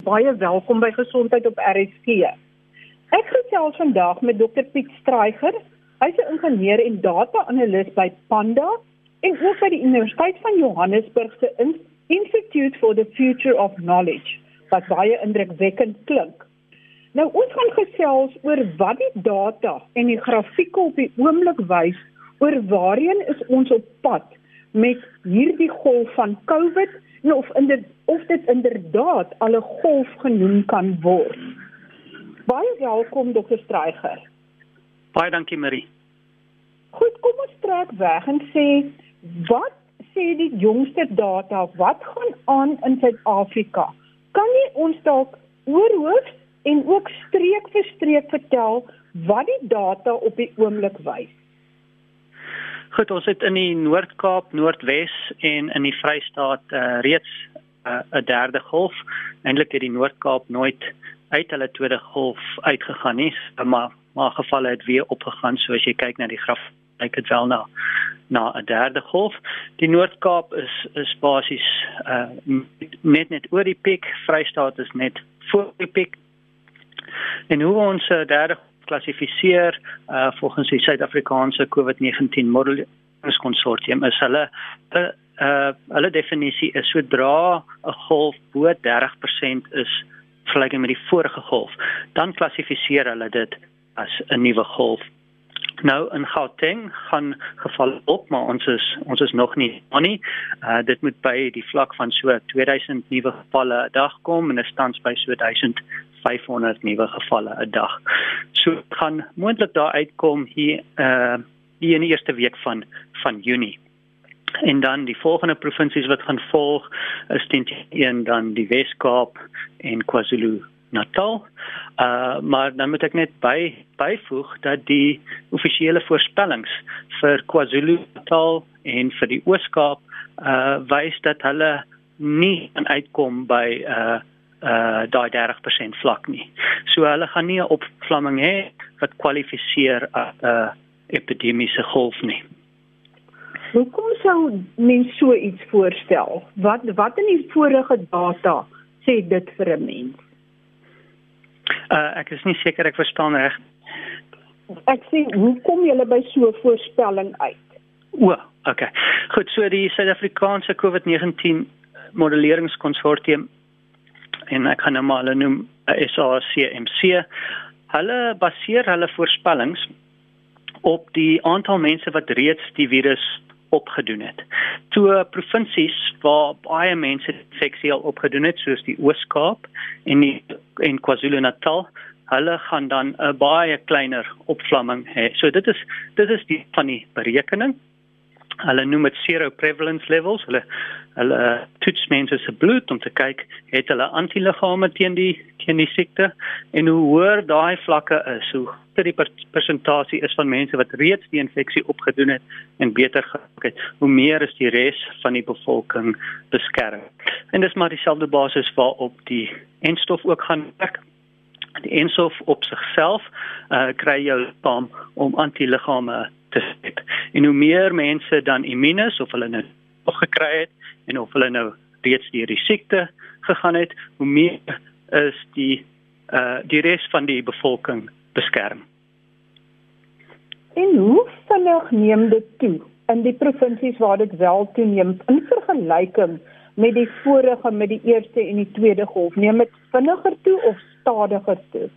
Baie welkom by Gesondheid op RSG. Ek gesels vandag met Dr Piet Streiger. Hy's 'n ingenieur en data-analis by Panda en ook by die Universiteit van Johannesburg se Institute for the Future of Knowledge, wat baie indrukwekkend klink. Nou ons gaan gesels oor wat die data en die grafieke op die oomblik wys oor waarheen is ons op pad met hierdie golf van COVID en of in dit of dit inderdaad al 'n golf genoem kan word. Baie welkom dokter Streiger. Baie dankie Marie. Goed, kom ons trek weg en sê wat sê die jongste data wat gaan aan in Suid-Afrika? Kan jy ons dalk oorhoof en ook streek vir streek vertel wat die data op die oomblik wys? Goed, ons het in die Noord-Kaap, Noordwes en in die Vrystaat uh, reeds uh, 'n derde golf. Eintlik het die Noord-Kaap nooit uit hulle tweede golf uitgegaan nie, maar maar gevalle het weer opgegaan. So as jy kyk na die graf, lyk dit wel na na 'n derde golf. Die Noord-Kaap is is basies uh, net net oor die piek, Vrystaat is net voor die piek. En hoe ons uh, derde klassifiseer uh volgens die Suid-Afrikaanse COVID-19 modelingskonsortium is hulle uh hulle definisie is sodra 'n golf bo 30% is vergelyking met die vorige golf, dan klassifiseer hulle dit as 'n nuwe golf. Nou in Gauteng gaan gevalle op, maar ons is ons is nog nie aan nie. Uh dit moet by die vlak van so 2000 nuwe gevalle 'n dag kom en is tans by so 1500 nuwe gevalle 'n dag. So gaan moontlik daar uitkom hier uh hier in die eerste week van van Junie. En dan die volgende provinsies wat gaan volg is teen een dan die Wes-Kaap en KwaZulu-Natal. Uh maar dan moet ek net by byvoeg dat die offisiële voorspellings vir KwaZulu-Natal en vir die Oos-Kaap uh wys dat hulle nie aan uitkom by uh uh daai 30% vlak nie. So hulle gaan nie 'n opvlamming hê wat kwalifiseer as 'n uh, epidemiese golf nie. Hoekom sou mens so iets voorstel? Wat wat in die vorige data sê dit vir 'n mens? Uh ek is nie seker ek verstaan reg. Ek sê hoe kom julle by so 'n voorspelling uit? O, okay. Goed, so die Suid-Afrikaanse COVID-19 modelleringskonsortium en ek kan nou maar hulle noem eh, SACMC. Hulle baseer hulle voorspellings op die aantal mense wat reeds die virus opgedoen het. Toe provinsies waar baie mense infeksie al opgedoen het soos die Oos-Kaap en die en KwaZulu-Natal, hulle gaan dan 'n baie kleiner opvlamming hê. So dit is dit is die van die berekening hulle noem dit zero prevalence levels. Hulle hulle toets mense se bloed om te kyk het hulle antiliggame teen die teen die siekte? En hoe hoër daai vlakke is hoe groter die persentasie is van mense wat reeds die infeksie opgedoen het en beter geraak het hoe meer is die res van die bevolking beskerm. En dis maar dieselfde basis waarop die enstof ook gaan werk. Die enstof op sigself uh, kry jou liggaam om antiliggame te het. En hoe meer mense dan immuun is of hulle nou gekry het en of hulle nou reeds deur die siekte gegaan het, hoe meer is die uh die res van die bevolking beskerm. En hoe vinnig neem dit toe in die provinsies waar dit wel toeneem in vergelyking met die vorige met die eerste en die tweede golf? Neem dit vinniger toe of stadiger toe?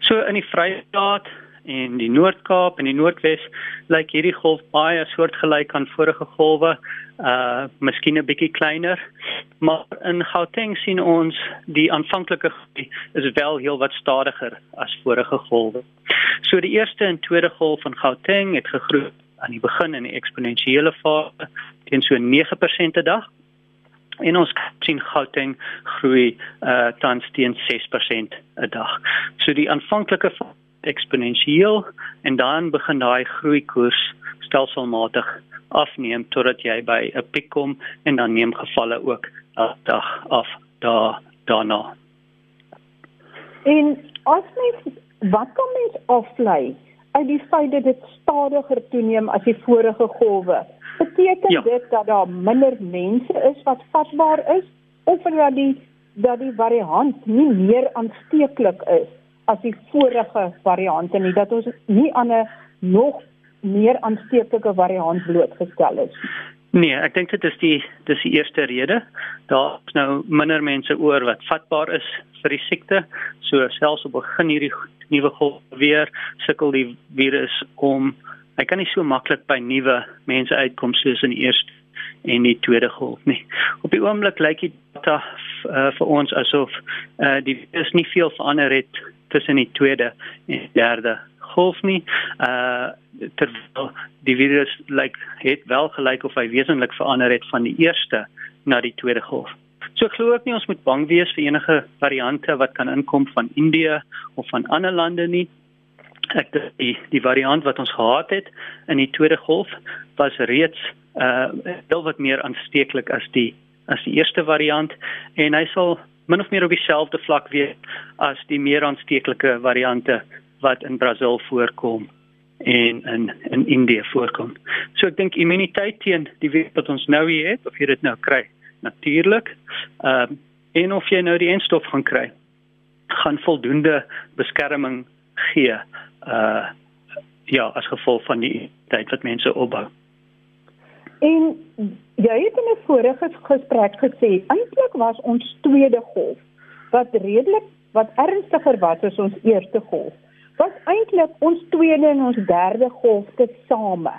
So in die Vrystaat en die Noord-Kaap en die Noordwes lyk hierdie golf baie soortgelyk aan vorige golwe, uh miskien 'n bietjie kleiner, maar in Gauteng sien ons die aanvanklike groei is wel heelwat stadiger as vorige golwe. So die eerste en tweede golf van Gauteng het gegroei aan die begin in die eksponensiële fase teen so 9% per dag. En ons sien Gauteng groei uh tans teen 6% 'n dag. So die aanvanklike eksponensieel en dan begin daai groeikoers stelselmatig afneem totdat jy by 'n piek kom en dan neem gevalle ook dag af daar daarna. En as mens wat kan mens aflei uit die feit dat dit stadiger toeneem as die vorige golwe? Beteken ja. dit dat daar minder mense is wat vatbaar is of dat die dat die variant nie meer aansteeklik is as die vorige variante nie dat ons nie aan 'n nog meer aansteeklike variant blootgestel is. Nee, ek dink dit is die dis die eerste rede. Daar's nou minder mense oor wat vatbaar is vir die siekte. So selfs op begin hierdie nuwe golf weer sukkel die virus om hy kan nie so maklik by nuwe mense uitkom soos in die eerste en die tweede golf nie. Op die oomblik lyk dit data uh, vir ons asof uh, die is nie veel verander het tussen die tweede en derde golf nie. Uh terwyl die virus lyk het wel gelyk of hy wesentlik verander het van die eerste na die tweede golf. So ek glo ook nie ons moet bang wees vir enige variante wat kan inkom van Indië of van ander lande nie. Ek dink die die variant wat ons gehad het in die tweede golf was reeds uh heel wat meer aansteeklik as die as die eerste variant en hy sal min of meer op dieselfde vlak wees as die meer aansteeklike variante wat in Brasil voorkom en in in Indië voorkom. So ek dink immuniteit teen die virus wat ons nou hier het, of jy dit nou kry natuurlik, ehm uh, en of jy nou die enstof gaan kry, gaan voldoende beskerming gee uh ja, as gevolg van die tyd wat mense opbou. En jy het in 'n vorige gesprek gesê eintlik was ons tweede golf wat redelik wat ernstiger was as ons eerste golf. Was eintlik ons tweede en ons derde golf te same.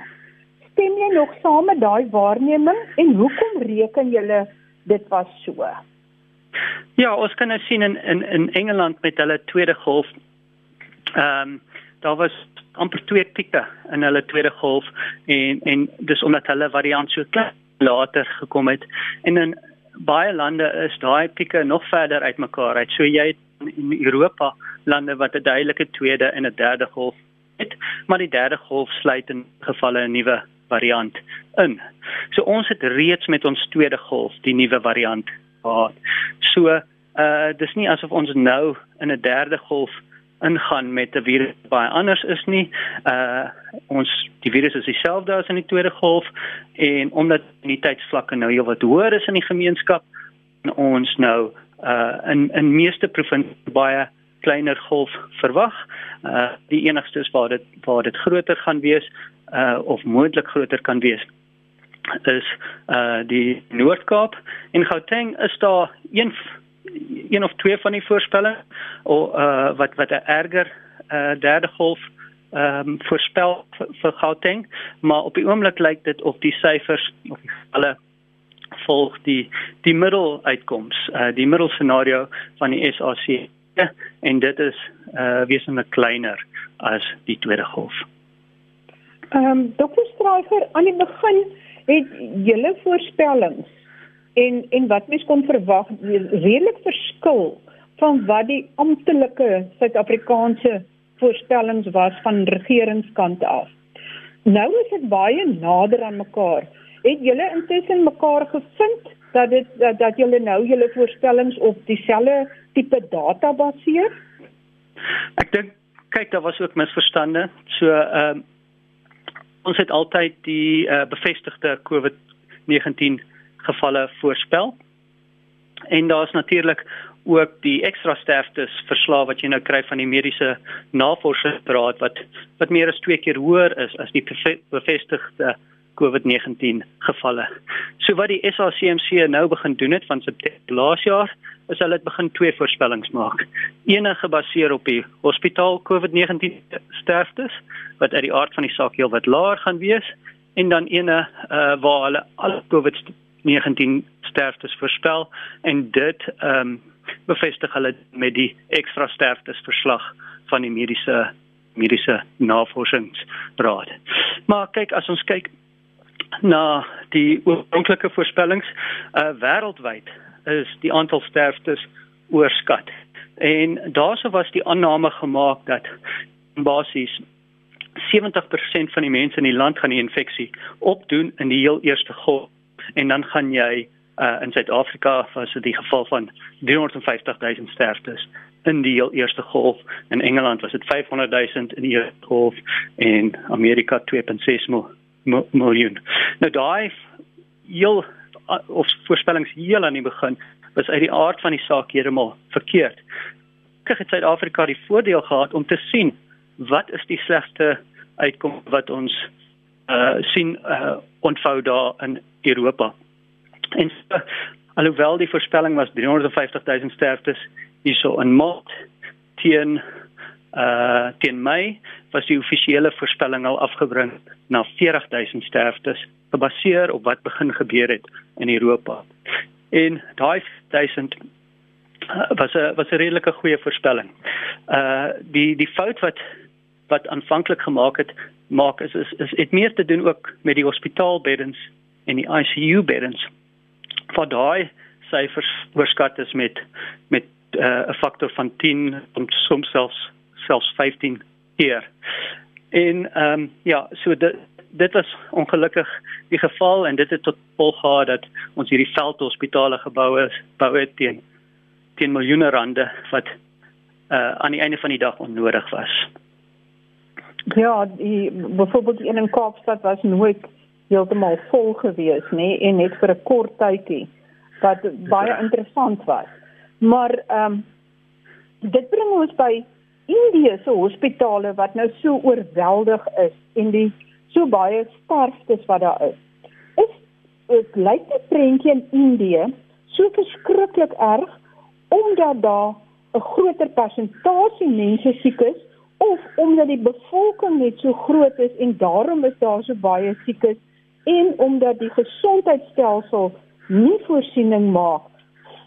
Stem jy nog saam met daai waarneming en hoekom reken julle dit was so? Ja, ons kan nou sien in in in Engeland met hulle tweede golf. Ehm um, daar was amper twee pieke in hulle tweede golf en en dis omdat hulle variant so klein later gekom het en in baie lande is daai pieke nog verder uitmekaar uit. So jy het in Europa lande wat 'n duidelike tweede en 'n derde golf het, maar die derde golf sluit in gevalle 'n nuwe variant in. So ons het reeds met ons tweede golf die nuwe variant gehad. So uh dis nie asof ons nou in 'n derde golf ingaan met 'n virus baie anders is nie. Uh ons die virus is dieselfde as in die tweede golf en omdat immuniteitsvlakke nou heelwat hoër is in die gemeenskap en ons nou uh in in meeste provinsies baie kleiner golf verwag. Uh die enigste is waar dit waar dit groter gaan wees uh of moontlik groter kan wees is uh die Noord-Kaap en Gauteng is daar een een of twee van die voorspellings of uh wat wat 'n erger uh derde golf ehm um, voorspel vir Gauteng, maar op die oomblik lyk dit of die syfers of die gevalle volg die die middeluitkoms, uh die middelscenario van die SAC en dit is uh wesentlik kleiner as die tweede golf. Ehm um, dokter Stryker aan die begin het julle voorspellings en en wat mens kon verwag redelik verskil van wat die amptelike Suid-Afrikaanse voorspellings was van regeringskant af. Nou is dit baie nader aan mekaar. Het julle intussen mekaar gevind dat dit dat, dat julle nou julle voorspellings op dieselfde tipe data baseer? Ek dink kyk daar was ook misverstande. So ehm um, ons het altyd die uh, bevestigde COVID-19 gevalle voorspel. En daar's natuurlik ook die ekstra sterftes verslae wat jy nou kry van die mediese navorsingsraad wat wat meer as 2 keer hoër is as die bevestigde COVID-19 gevalle. So wat die SACMC nou begin doen het van September laas jaar, is hulle het begin twee voorspellings maak. Eene gebaseer op die hospitaal COVID-19 sterftes wat uit die aard van die saak heel wat laer gaan wees en dan ene uh, waar hulle al COVID 19 sterftes voorspel en dit ehm um, bevestig hulle met die ekstra sterftes verslag van die mediese mediese navorsingsraad. Maar kyk as ons kyk na die oorspronklike voorspellings uh wêreldwyd is die aantal sterftes oorskat. En daarso was die aanname gemaak dat basies 70% van die mense in die land gaan die infeksie opdoen in die heel eerste golf en dan gaan jy uh, in Suid-Afrika was dit die geval van 350 000 sterftes in die heel eerste golf in Engeland was dit 500 000 in die eerste golf en Amerika 2.6 miljoen nou daai heel uh, of voorspellings heel aan die begin was uit die aard van die saak heeltemal verkeerd. Kyk, het Suid-Afrika die voordeel gehad om te sien wat is die slegste uitkom wat ons uh sien uh ontvou daar in Europa. En alhoewel die voorspelling was 350 000 sterftes hierso in Maart teen uh teen Mei was die offisiële voorspelling al afgebring na 40 000 sterftes gebaseer op wat begin gebeur het in Europa. En daai 1000 uh, was 'n was 'n redelike goeie voorspelling. Uh die die fout wat wat aanvanklik gemaak het maak is is is het meer te doen ook met die hospitaalbeddens en die ICU beddens. Vir daai syfers oorskat is met met uh, 'n faktor van 10 om soms selfs selfs 15 keer. En ehm um, ja, so dit dit was ongelukkig die geval en dit het tot gevolg gehad dat ons hierdie veldhospitale gebou is, bou het teen teen miljoene rande wat uh aan die einde van die dag onnodig was. Ja, die byvoorbeeld een in Kaapstad was nooit heeltemal vol gewees nê nee, en net vir 'n kort tydjie wat baie interessant was. Maar ehm um, dit bring ons by Indië se hospitale wat nou so oorweldig is en die so baie sterftes wat daar is. Is dit lyk die prentjie in Indië so verskriklik erg omdat daar 'n groter persentasie mense siek is of omdat die bevolking net so groot is en daarom is daar so baie siekes en omdat die gesondheidstelsel nie voorsiening maak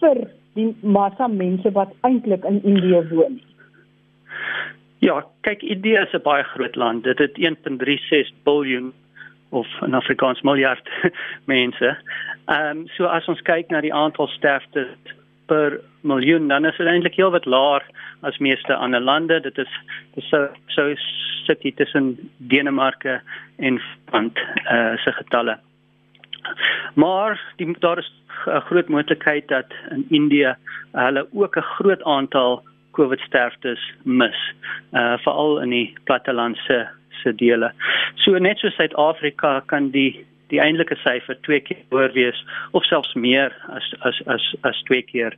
vir die massa mense wat eintlik in Indië woon nie. Ja, kyk, Indië is 'n baie groot land. Dit het 1.36 miljard of 'n Afrikaans miljard mense. Ehm um, so as ons kyk na die aantal sterftes per miljoen, dan is dit eintlik heelwat laer as meeste ander lande. Dit is dis so so sit dit tussen Denemarke en Finland eh uh, se getalle. Maar die daar is 'n groot moontlikheid dat in Indië hulle ook 'n groot aantal COVID sterftes mis. Uh veral in die plattelandse se dele. So net so Suid-Afrika kan die die eintlike syfer twee keer hoër wees of selfs meer as as as as twee keer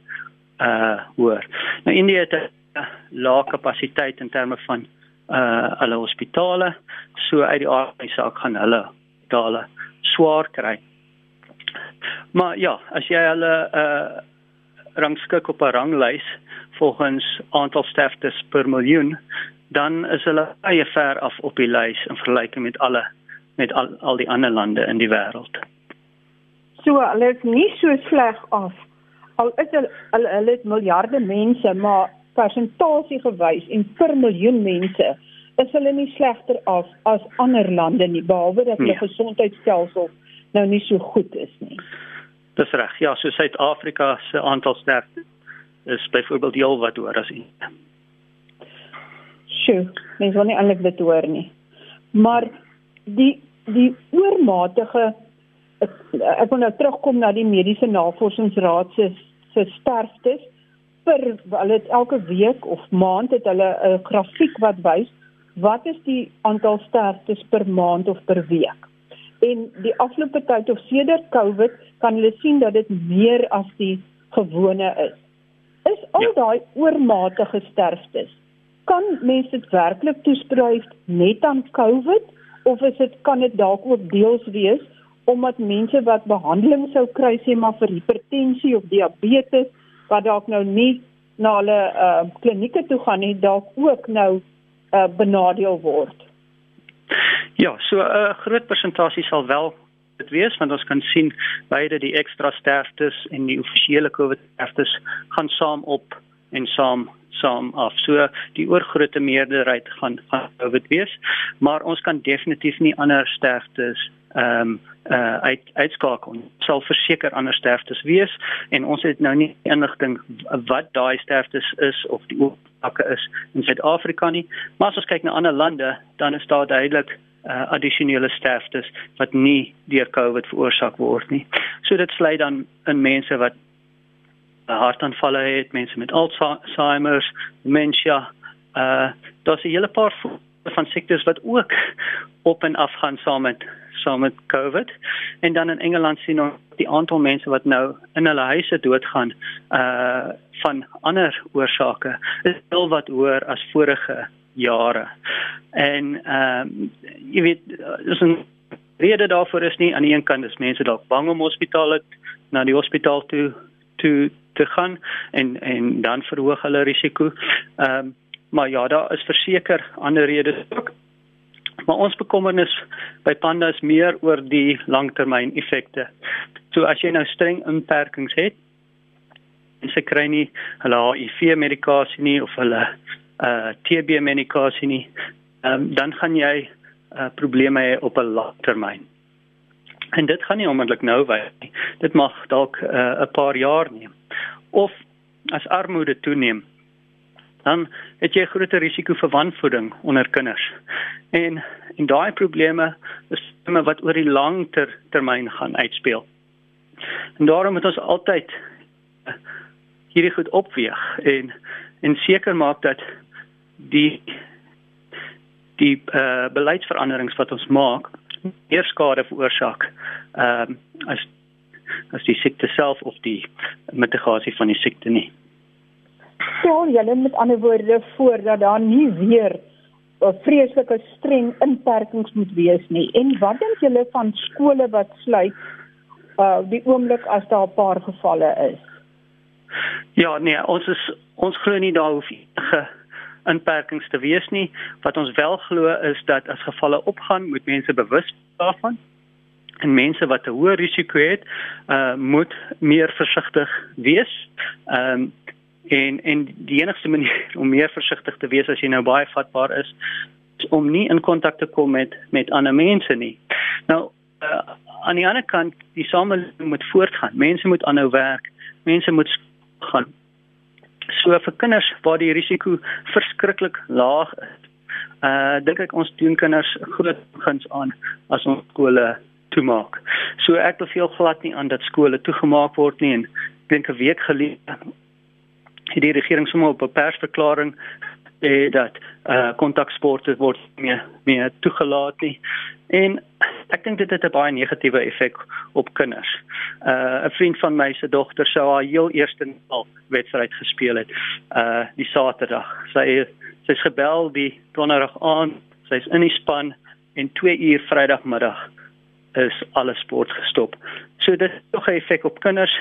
uh hoër. Nou Indië het 'n lae kapasiteit in terme van uh hulle hospitale. So uit die aard van die saak gaan hulle hospitale swaar kry. Maar ja, as jy hulle uh rangskik op 'n ranglys volgens aantal sterftes per miljoen, dan is hulle baie ver af op die lys in vergelyking met alle met al al die ander lande in die wêreld. So hulle is nie so sleg af. Al is hulle hulle hulle het miljarde mense, maar persentasie gewys en per miljoen mense is hulle nie slegter af as ander lande nie behalwe dat hulle nee. gesondheidstelsel nou nie so goed is nie. Dis reg. Ja, so Suid-Afrika se aantal sterftes is byvoorbeeld heel wat hoor as Indië. Sjoe, mens wil nie eintlik dit hoor nie. Maar die die oormatige ek, ek wil nou terugkom na die mediese navorsingsraad se se sterftes per hulle het elke week of maand het hulle 'n grafiek wat wys wat is die aantal sterftes per maand of per week. En die afgelope tyd of sedert Covid kan hulle sien dat dit meer as die gewone is is al ja. daai oormatige sterftes. Kan mense dit werklik toeskryf net aan COVID of is dit kan dit dalk ook deels wees omdat mense wat behandeling sou kry sê maar vir hipertensie of diabetes wat dalk nou nie na hulle uh, klinieke toe gaan nie dalk ook nou uh, benadeel word. Ja, so 'n uh, groot persentasie sal wel dit wees want ons kan sien beide die ekstra sterftes en die offisiële COVID sterftes gaan saam op en saam saam af. So die oorgrootste meerderheid gaan gaan COVID wees, maar ons kan definitief nie ander sterftes ehm um, uh uit uitskakel. Sal verseker ander sterftes wees en ons het nou nie inligting wat daai sterftes is of die oorsake is in Suid-Afrika nie. Maar as ons kyk na ander lande, dan is daar duidelik uh, addisionele sterftes wat nie deur COVID veroorsaak word nie. So dit sluit dan in mense wat hartaanvalle het, mense met Alzheimer, dementia, uh daar's 'n hele paar van siektes wat ook op en af gaan saam met saam met COVID. En dan in Engeland sien ons die aantal mense wat nou in hulle huise doodgaan uh van ander oorsake is wel wat hoër as vorige jare. En ehm um, jy weet is 'n rede daarvoor is nie aan die een kant is mense dalk bang om hospitale na die hospitaal toe toe te gaan en en dan verhoog hulle risiko. Ehm um, maar ja, daar is verseker ander redes ook. Maar ons bekommernis by panda is meer oor die langtermyn effekte. So as jy nou streng inperkings het, sy kry nie hulle HIV medikasie nie of hulle uh TB medikasie nie, um, dan gaan jy uh probleme hê op 'n langtermyn. En dit gaan nie onmiddellik nou wees nie. Dit mag dalk uh, 'n paar jaar neem. Of as armoede toeneem, dan het jy groter risiko vir wanvoeding onder kinders. En en daai probleme is probleme wat oor die lang ter, termyn gaan uitspeel. En daarom moet ons altyd uh, hierdie goed opweeg en en seker maak dat die die uh, beleidsveranderings wat ons maak meer skade veroorsaak ehm um, as as die siekte self of die mitigasie van die siekte nie. Stel julle met ander woorde voor dat daar nie weer 'n vreeslike streng inperkings moet wees nie. En wat dink julle van skole wat sluit uh die oomblik as daar 'n paar gevalle is? Ja, nee, ons is ons glo nie daar hoef enige inperkings te wees nie. Wat ons wel glo is dat as gevalle opgaan, moet mense bewus daarvan en mense wat 'n hoë risiko het, uh moet meer versigtig wees. Ehm um, en en die enigste manier om meer versigtig te wees as jy nou baie vatbaar is, is om nie in kontak te kom met met ander mense nie. Nou uh, aan die ander kant, die samelewing moet voortgaan. Mense moet aanhou werk. Mense moet gaan. So vir kinders waar die risiko verskriklik laag is. Uh dink ek ons doen kinders groot guns aan as ons skole toemaak. So ek beveel glad nie aan dat skole toegemaak word nie en dink 'n week gelede het die regering sommer op 'n persverklaring eh dat uh kontaksporte word meer meer toegelaat nie. En ek dink dit het 'n baie negatiewe effek op kinders. Uh 'n vriend van my se dogter sou haar heel eerste wedstryd gespeel het uh die Saterdag. Sy sy's gebel die donderdag aan, sy's in die span en 2 uur Vrydagmiddag is alle sport gestop. So dit het nog 'n effek op kinders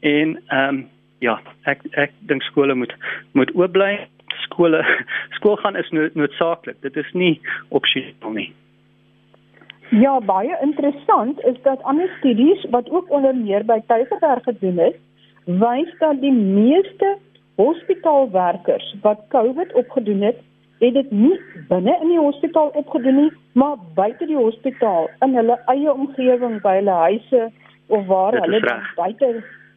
en ehm um, ja, ek ek dink skole moet moet oop bly. Skole skool gaan is noodsaaklik. Dit is nie opsioneel nie. Ja, baie interessant is dat ander studies wat ook onder meer by Tygerberg gedoen is, wys dat die meeste hospitaalwerkers wat COVID opgedoen het, het dit nie binne in die hospitaal opgedoen nie, maar buite die hospitaal in hulle eie omgewing by hulle huise of waar hulle buite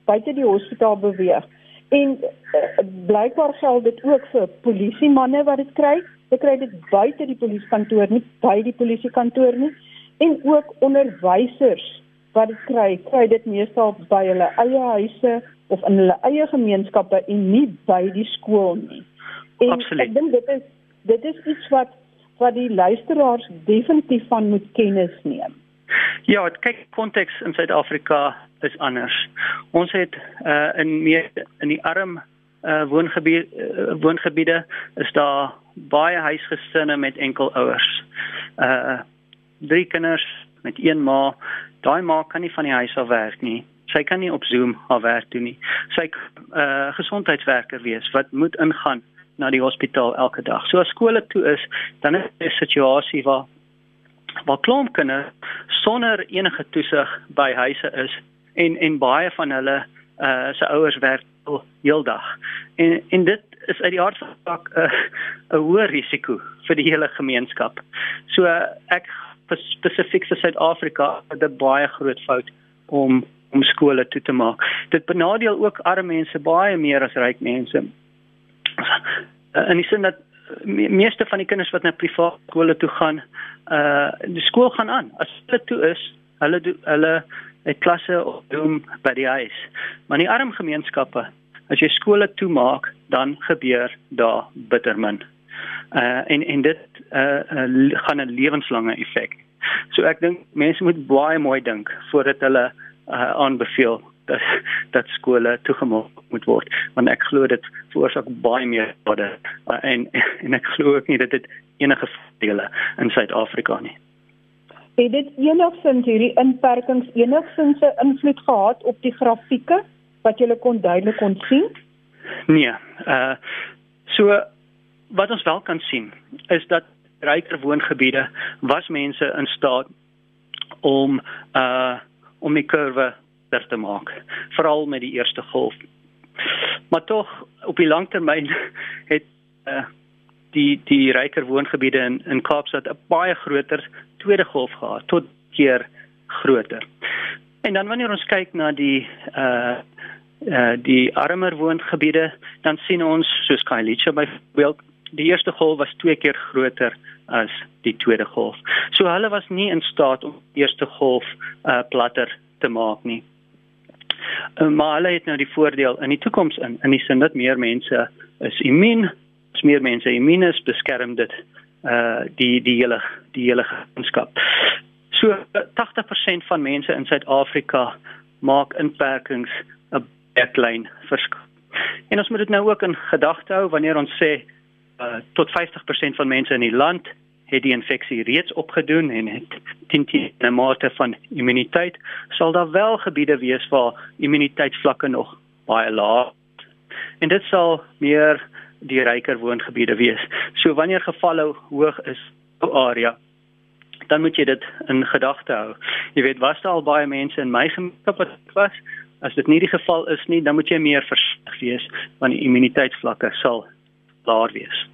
buite die hospitaal beweeg. En uh, blykbaar geld dit ook vir polisie manne wat dit kry. Hulle kry dit buite die polisiekantoor nie, by die polisiekantoor nie en ook onderwysers wat dit kry, kry dit meestal by hulle eie huise of in hulle eie gemeenskappe en nie by die skool nie. En Absoluut. ek dink dit is dit is iets wat wat die luisteraars definitief van moet kennis neem. Ja, kyk konteks in Suid-Afrika is anders. Ons het uh in meer in die arm uh woongebied uh, woongebiede is daar baie huisgesinne met enkel ouers. Uh drie kinders met een ma. Daai ma kan nie van die huis af werk nie. Sy kan nie op Zoom haar werk doen nie. Sy uh, gesondheidswerker wees wat moet ingaan na die hospitaal elke dag. So as skole toe is, dan is 'n situasie waar waar klompkinders sonder enige toesig by huise is en en baie van hulle uh se ouers werk heeldag. En en dit is uit die aard van saak 'n uh, 'n hoë risiko vir die hele gemeenskap. So uh, ek spesifiek vir Suid-Afrika 'n baie groot fout om om skole toe te maak. Dit benadeel ook arme mense baie meer as ryk mense. In die sin dat meeste van die kinders wat na private skole toe gaan, uh die skool gaan aan. As hulle toe is, hulle do, hulle het klasse op doen by die huis. Maar in die arm gemeenskappe, as jy skole toemaak, dan gebeur daar bitter min uh en en dit uh, uh gaan 'n lewenslange effek So ek dink mense moet baie mooi dink voordat hulle uh, aanbeveel dat dat skole toegemaak moet word want ek glo dit veroorsaak baie meer skade uh, en en ek glo ook nie dat dit enige voordele in Suid-Afrika nie. Het dit enigstens hierdie inperkings enigstens 'n invloed gehad op die grafieke wat jy kon duidelik kon sien? Nee. Uh so wat ons wel kan sien is dat ryker woongebiede was mense in staat om uh om die kurwe ter te maak, veral met die eerste golf. Maar tog op die langtermyn het uh die die ryker woongebiede in in Kaapstad 'n baie groter tweede golf gehad, tot keer groter. En dan wanneer ons kyk na die uh uh die armer woongebiede, dan sien ons soos Khayelitsha byvoorbeeld, die eerste golf was twee keer groter as die tweede golf. So hulle was nie in staat om die eerste golf uh platter te maak nie. Uh, maar hulle het nou die voordeel in die toekoms in in die sin dat meer mense is immuun, as meer mense immuun is, beskerm dit uh die die hele die hele gemeenskap. So 80% van mense in Suid-Afrika maak inperkings 'n baie klein verskil. En ons moet dit nou ook in gedagte hou wanneer ons sê uh tot 50% van mense in die land het die infeksie reeds opgedoen en het teen 'n mate van immuniteit, sal daar wel gebiede wees waar immuniteitsvlakke nog baie laag. En dit sal meer die ryker woongebiede wees. So wanneer gevalle hoog is op area, dan moet jy dit in gedagte hou. Jy weet, was daar al baie mense in my gemeenskap wat was? As dit nie die geval is nie, dan moet jy meer versigtig wees want die immuniteitsvlakke sal laag wees.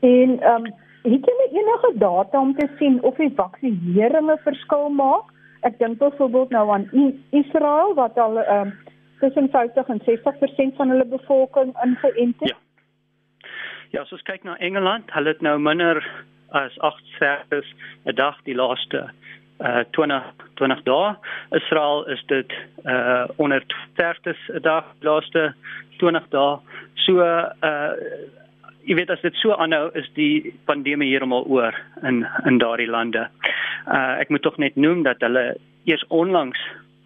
En ehm um het jy enige data om te sien of die vaksinering 'n verskil maak? Ek dink byvoorbeeld nou aan Israel wat al ehm um, tussen 50 en 60% van hulle bevolking ingeënt het. Ja. Ja, as ons kyk na Engeland, hulle het nou minder as 8 sterftes 'n dag die laaste uh 20 20 dae. Israel is dit uh onder sterftes 'n dag die laaste 20 dae. So uh jy weet as dit so aanhou is die pandemie heeltemal oor in in daardie lande. Uh ek moet tog net noem dat hulle eers onlangs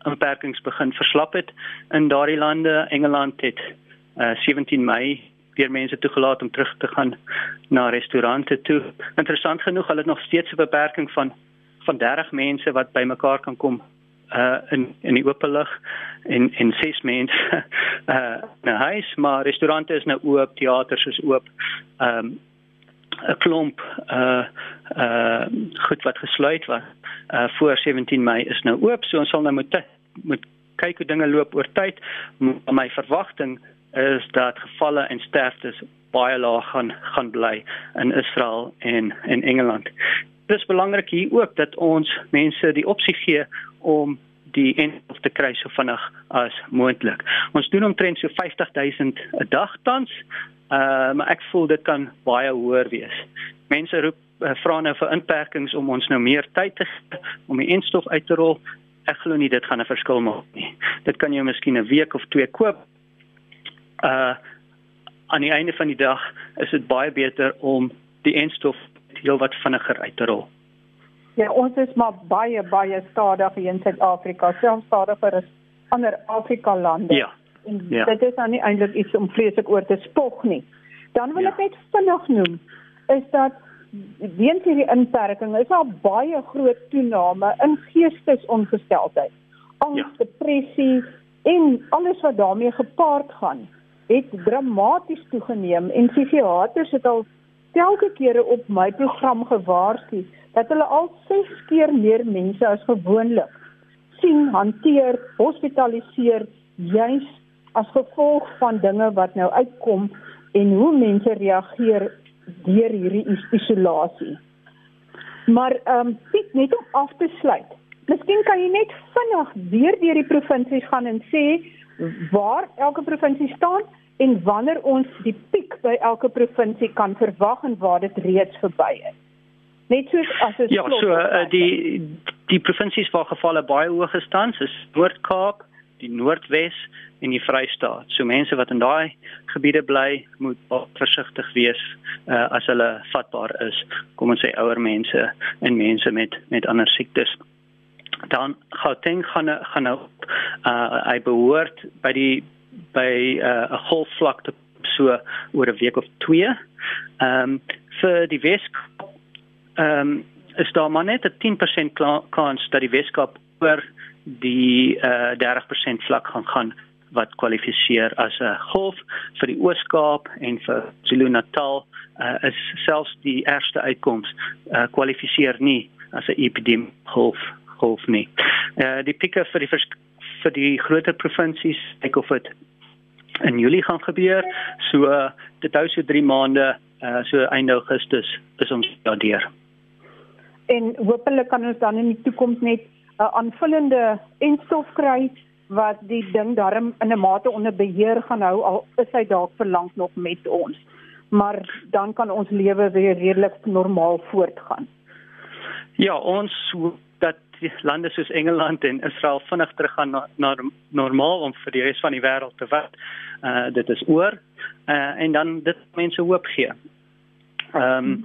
beperkings begin verslap het in daardie lande. Engeland het uh 17 Mei weer mense toegelaat om terug te gaan na restaurante toe. Interessant genoeg, hulle het nog steeds 'n beperking van van 30 mense wat bymekaar kan kom uh in in die oop lig en en ses mense uh nou huis maar restaurante is nou oop teaters is oop um 'n klomp uh uh goed wat gesluit was uh voor 17 Mei is nou oop so ons sal nou moet moet kyk hoe dinge loop oor tyd my verwagting is dat gevalle en sterftes baie laag gaan gaan bly in Israel en in Engeland Dit is belangrik hier ook dat ons mense die opsie gee om die enstof te kry so vinnig as moontlik. Ons doen omtrent so 50000 'n dag tans. Uh maar ek voel dit kan baie hoër wees. Mense roep uh, vra nou vir inperkings om ons nou meer tyd te om die enstof uit te rol. Ek glo nie dit gaan 'n verskil maak nie. Dit kan jy miskien 'n week of twee koop. Uh aan die einde van die dag is dit baie beter om die enstof heelwat vinniger uit te rol. Ja, ons is maar baie baie stadig hier in Suid-Afrika, selfs stadiger as ander Afrika lande. Ja. En ja. dit is nou nie eintlik iets om vreeslik oor te spog nie. Dan wil ja. ek net vinnig noem is dat weens hierdie inperking is daar baie groot toename in geestesongesteldheid. Angs, ja. depressie en alles wat daarmee gepaard gaan, het dramaties toegeneem en psigiaters het al telke kere op my program gewaarsku dat hulle al 6 keer meer mense as gewoonlik sien hanteer, hospitaliseer juis as gevolg van dinge wat nou uitkom en hoe mense reageer deur hierdie isolasie. Maar ehm um, Piet net om af te sluit. Miskien kan jy net vinnig weer deur die provinsies gaan en sê waar elke provinsie staan en wanneer ons die piek by elke provinsie kan verwag en waar dit reeds verby is. Net soos as dit Ja, so uh, die die provinsies waar gevalle baie hoog gestaan is Noord-Kaap, die Noordwes en die Vrystaat. So mense wat in daai gebiede bly, moet versigtig wees uh, as hulle vatbaar is. Kom ons sê ouer mense en mense met met ander siektes. Dan Gauteng gaan gaan nou uh, hy behoort by die by 'n uh, golfvlakte so oor 'n week of 2. Ehm um, vir die Weskaap ehm um, is daar maar net 'n 10% kans dat die Weskaap oor die uh, 30% vlak gaan gaan wat kwalifiseer as 'n golf vir die Ooskaap en vir KwaZulu-Natal uh, is selfs die eerste uitkoms uh, kwalifiseer nie as 'n epidemie golf golf nie. Uh, die pikke vir die vir die groter provinsies ek of dit in Julie gaan gebeur. So uh, dit hou so 3 maande uh, so einde Augustus is ons daardeur. En hopelik kan ons dan in die toekoms net 'n uh, aanvullende enstof kry wat die ding darm in 'n mate onder beheer gaan hou al is hy dalk vir lank nog met ons. Maar dan kan ons lewe weer redelik normaal voortgaan. Ja, ons lande soos Engeland en Israel vinnig teruggaan na, na normaal om vir die res van die wêreld te wag. Uh dit is oor. Uh en dan dit mense hoop gee. Ehm um,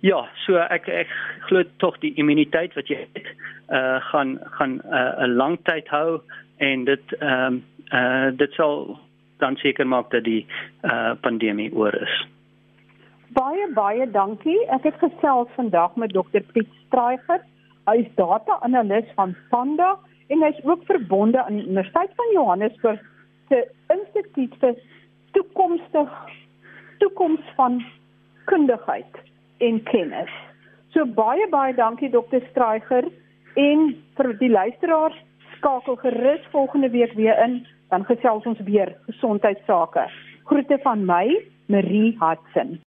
ja, so ek ek glo tog die immuniteit wat jy het uh gaan gaan 'n uh, lang tyd hou en dit ehm um, uh dit sal dan seker maak dat die uh pandemie oor is. Baie baie dankie. Ek het gesels vandag met dokter Piet Straiger. Hy is data-analis van Panda en hy's ook verbonde aan die Universiteit van Johannesburg se Instituut vir toekomstig toekoms van kundigheid en kennis. So baie baie dankie dokter Straiger en vir die luisteraars skakel gerus volgende week weer in dan gesels ons weer gesondheidsake. Groete van my, Marie Hudson.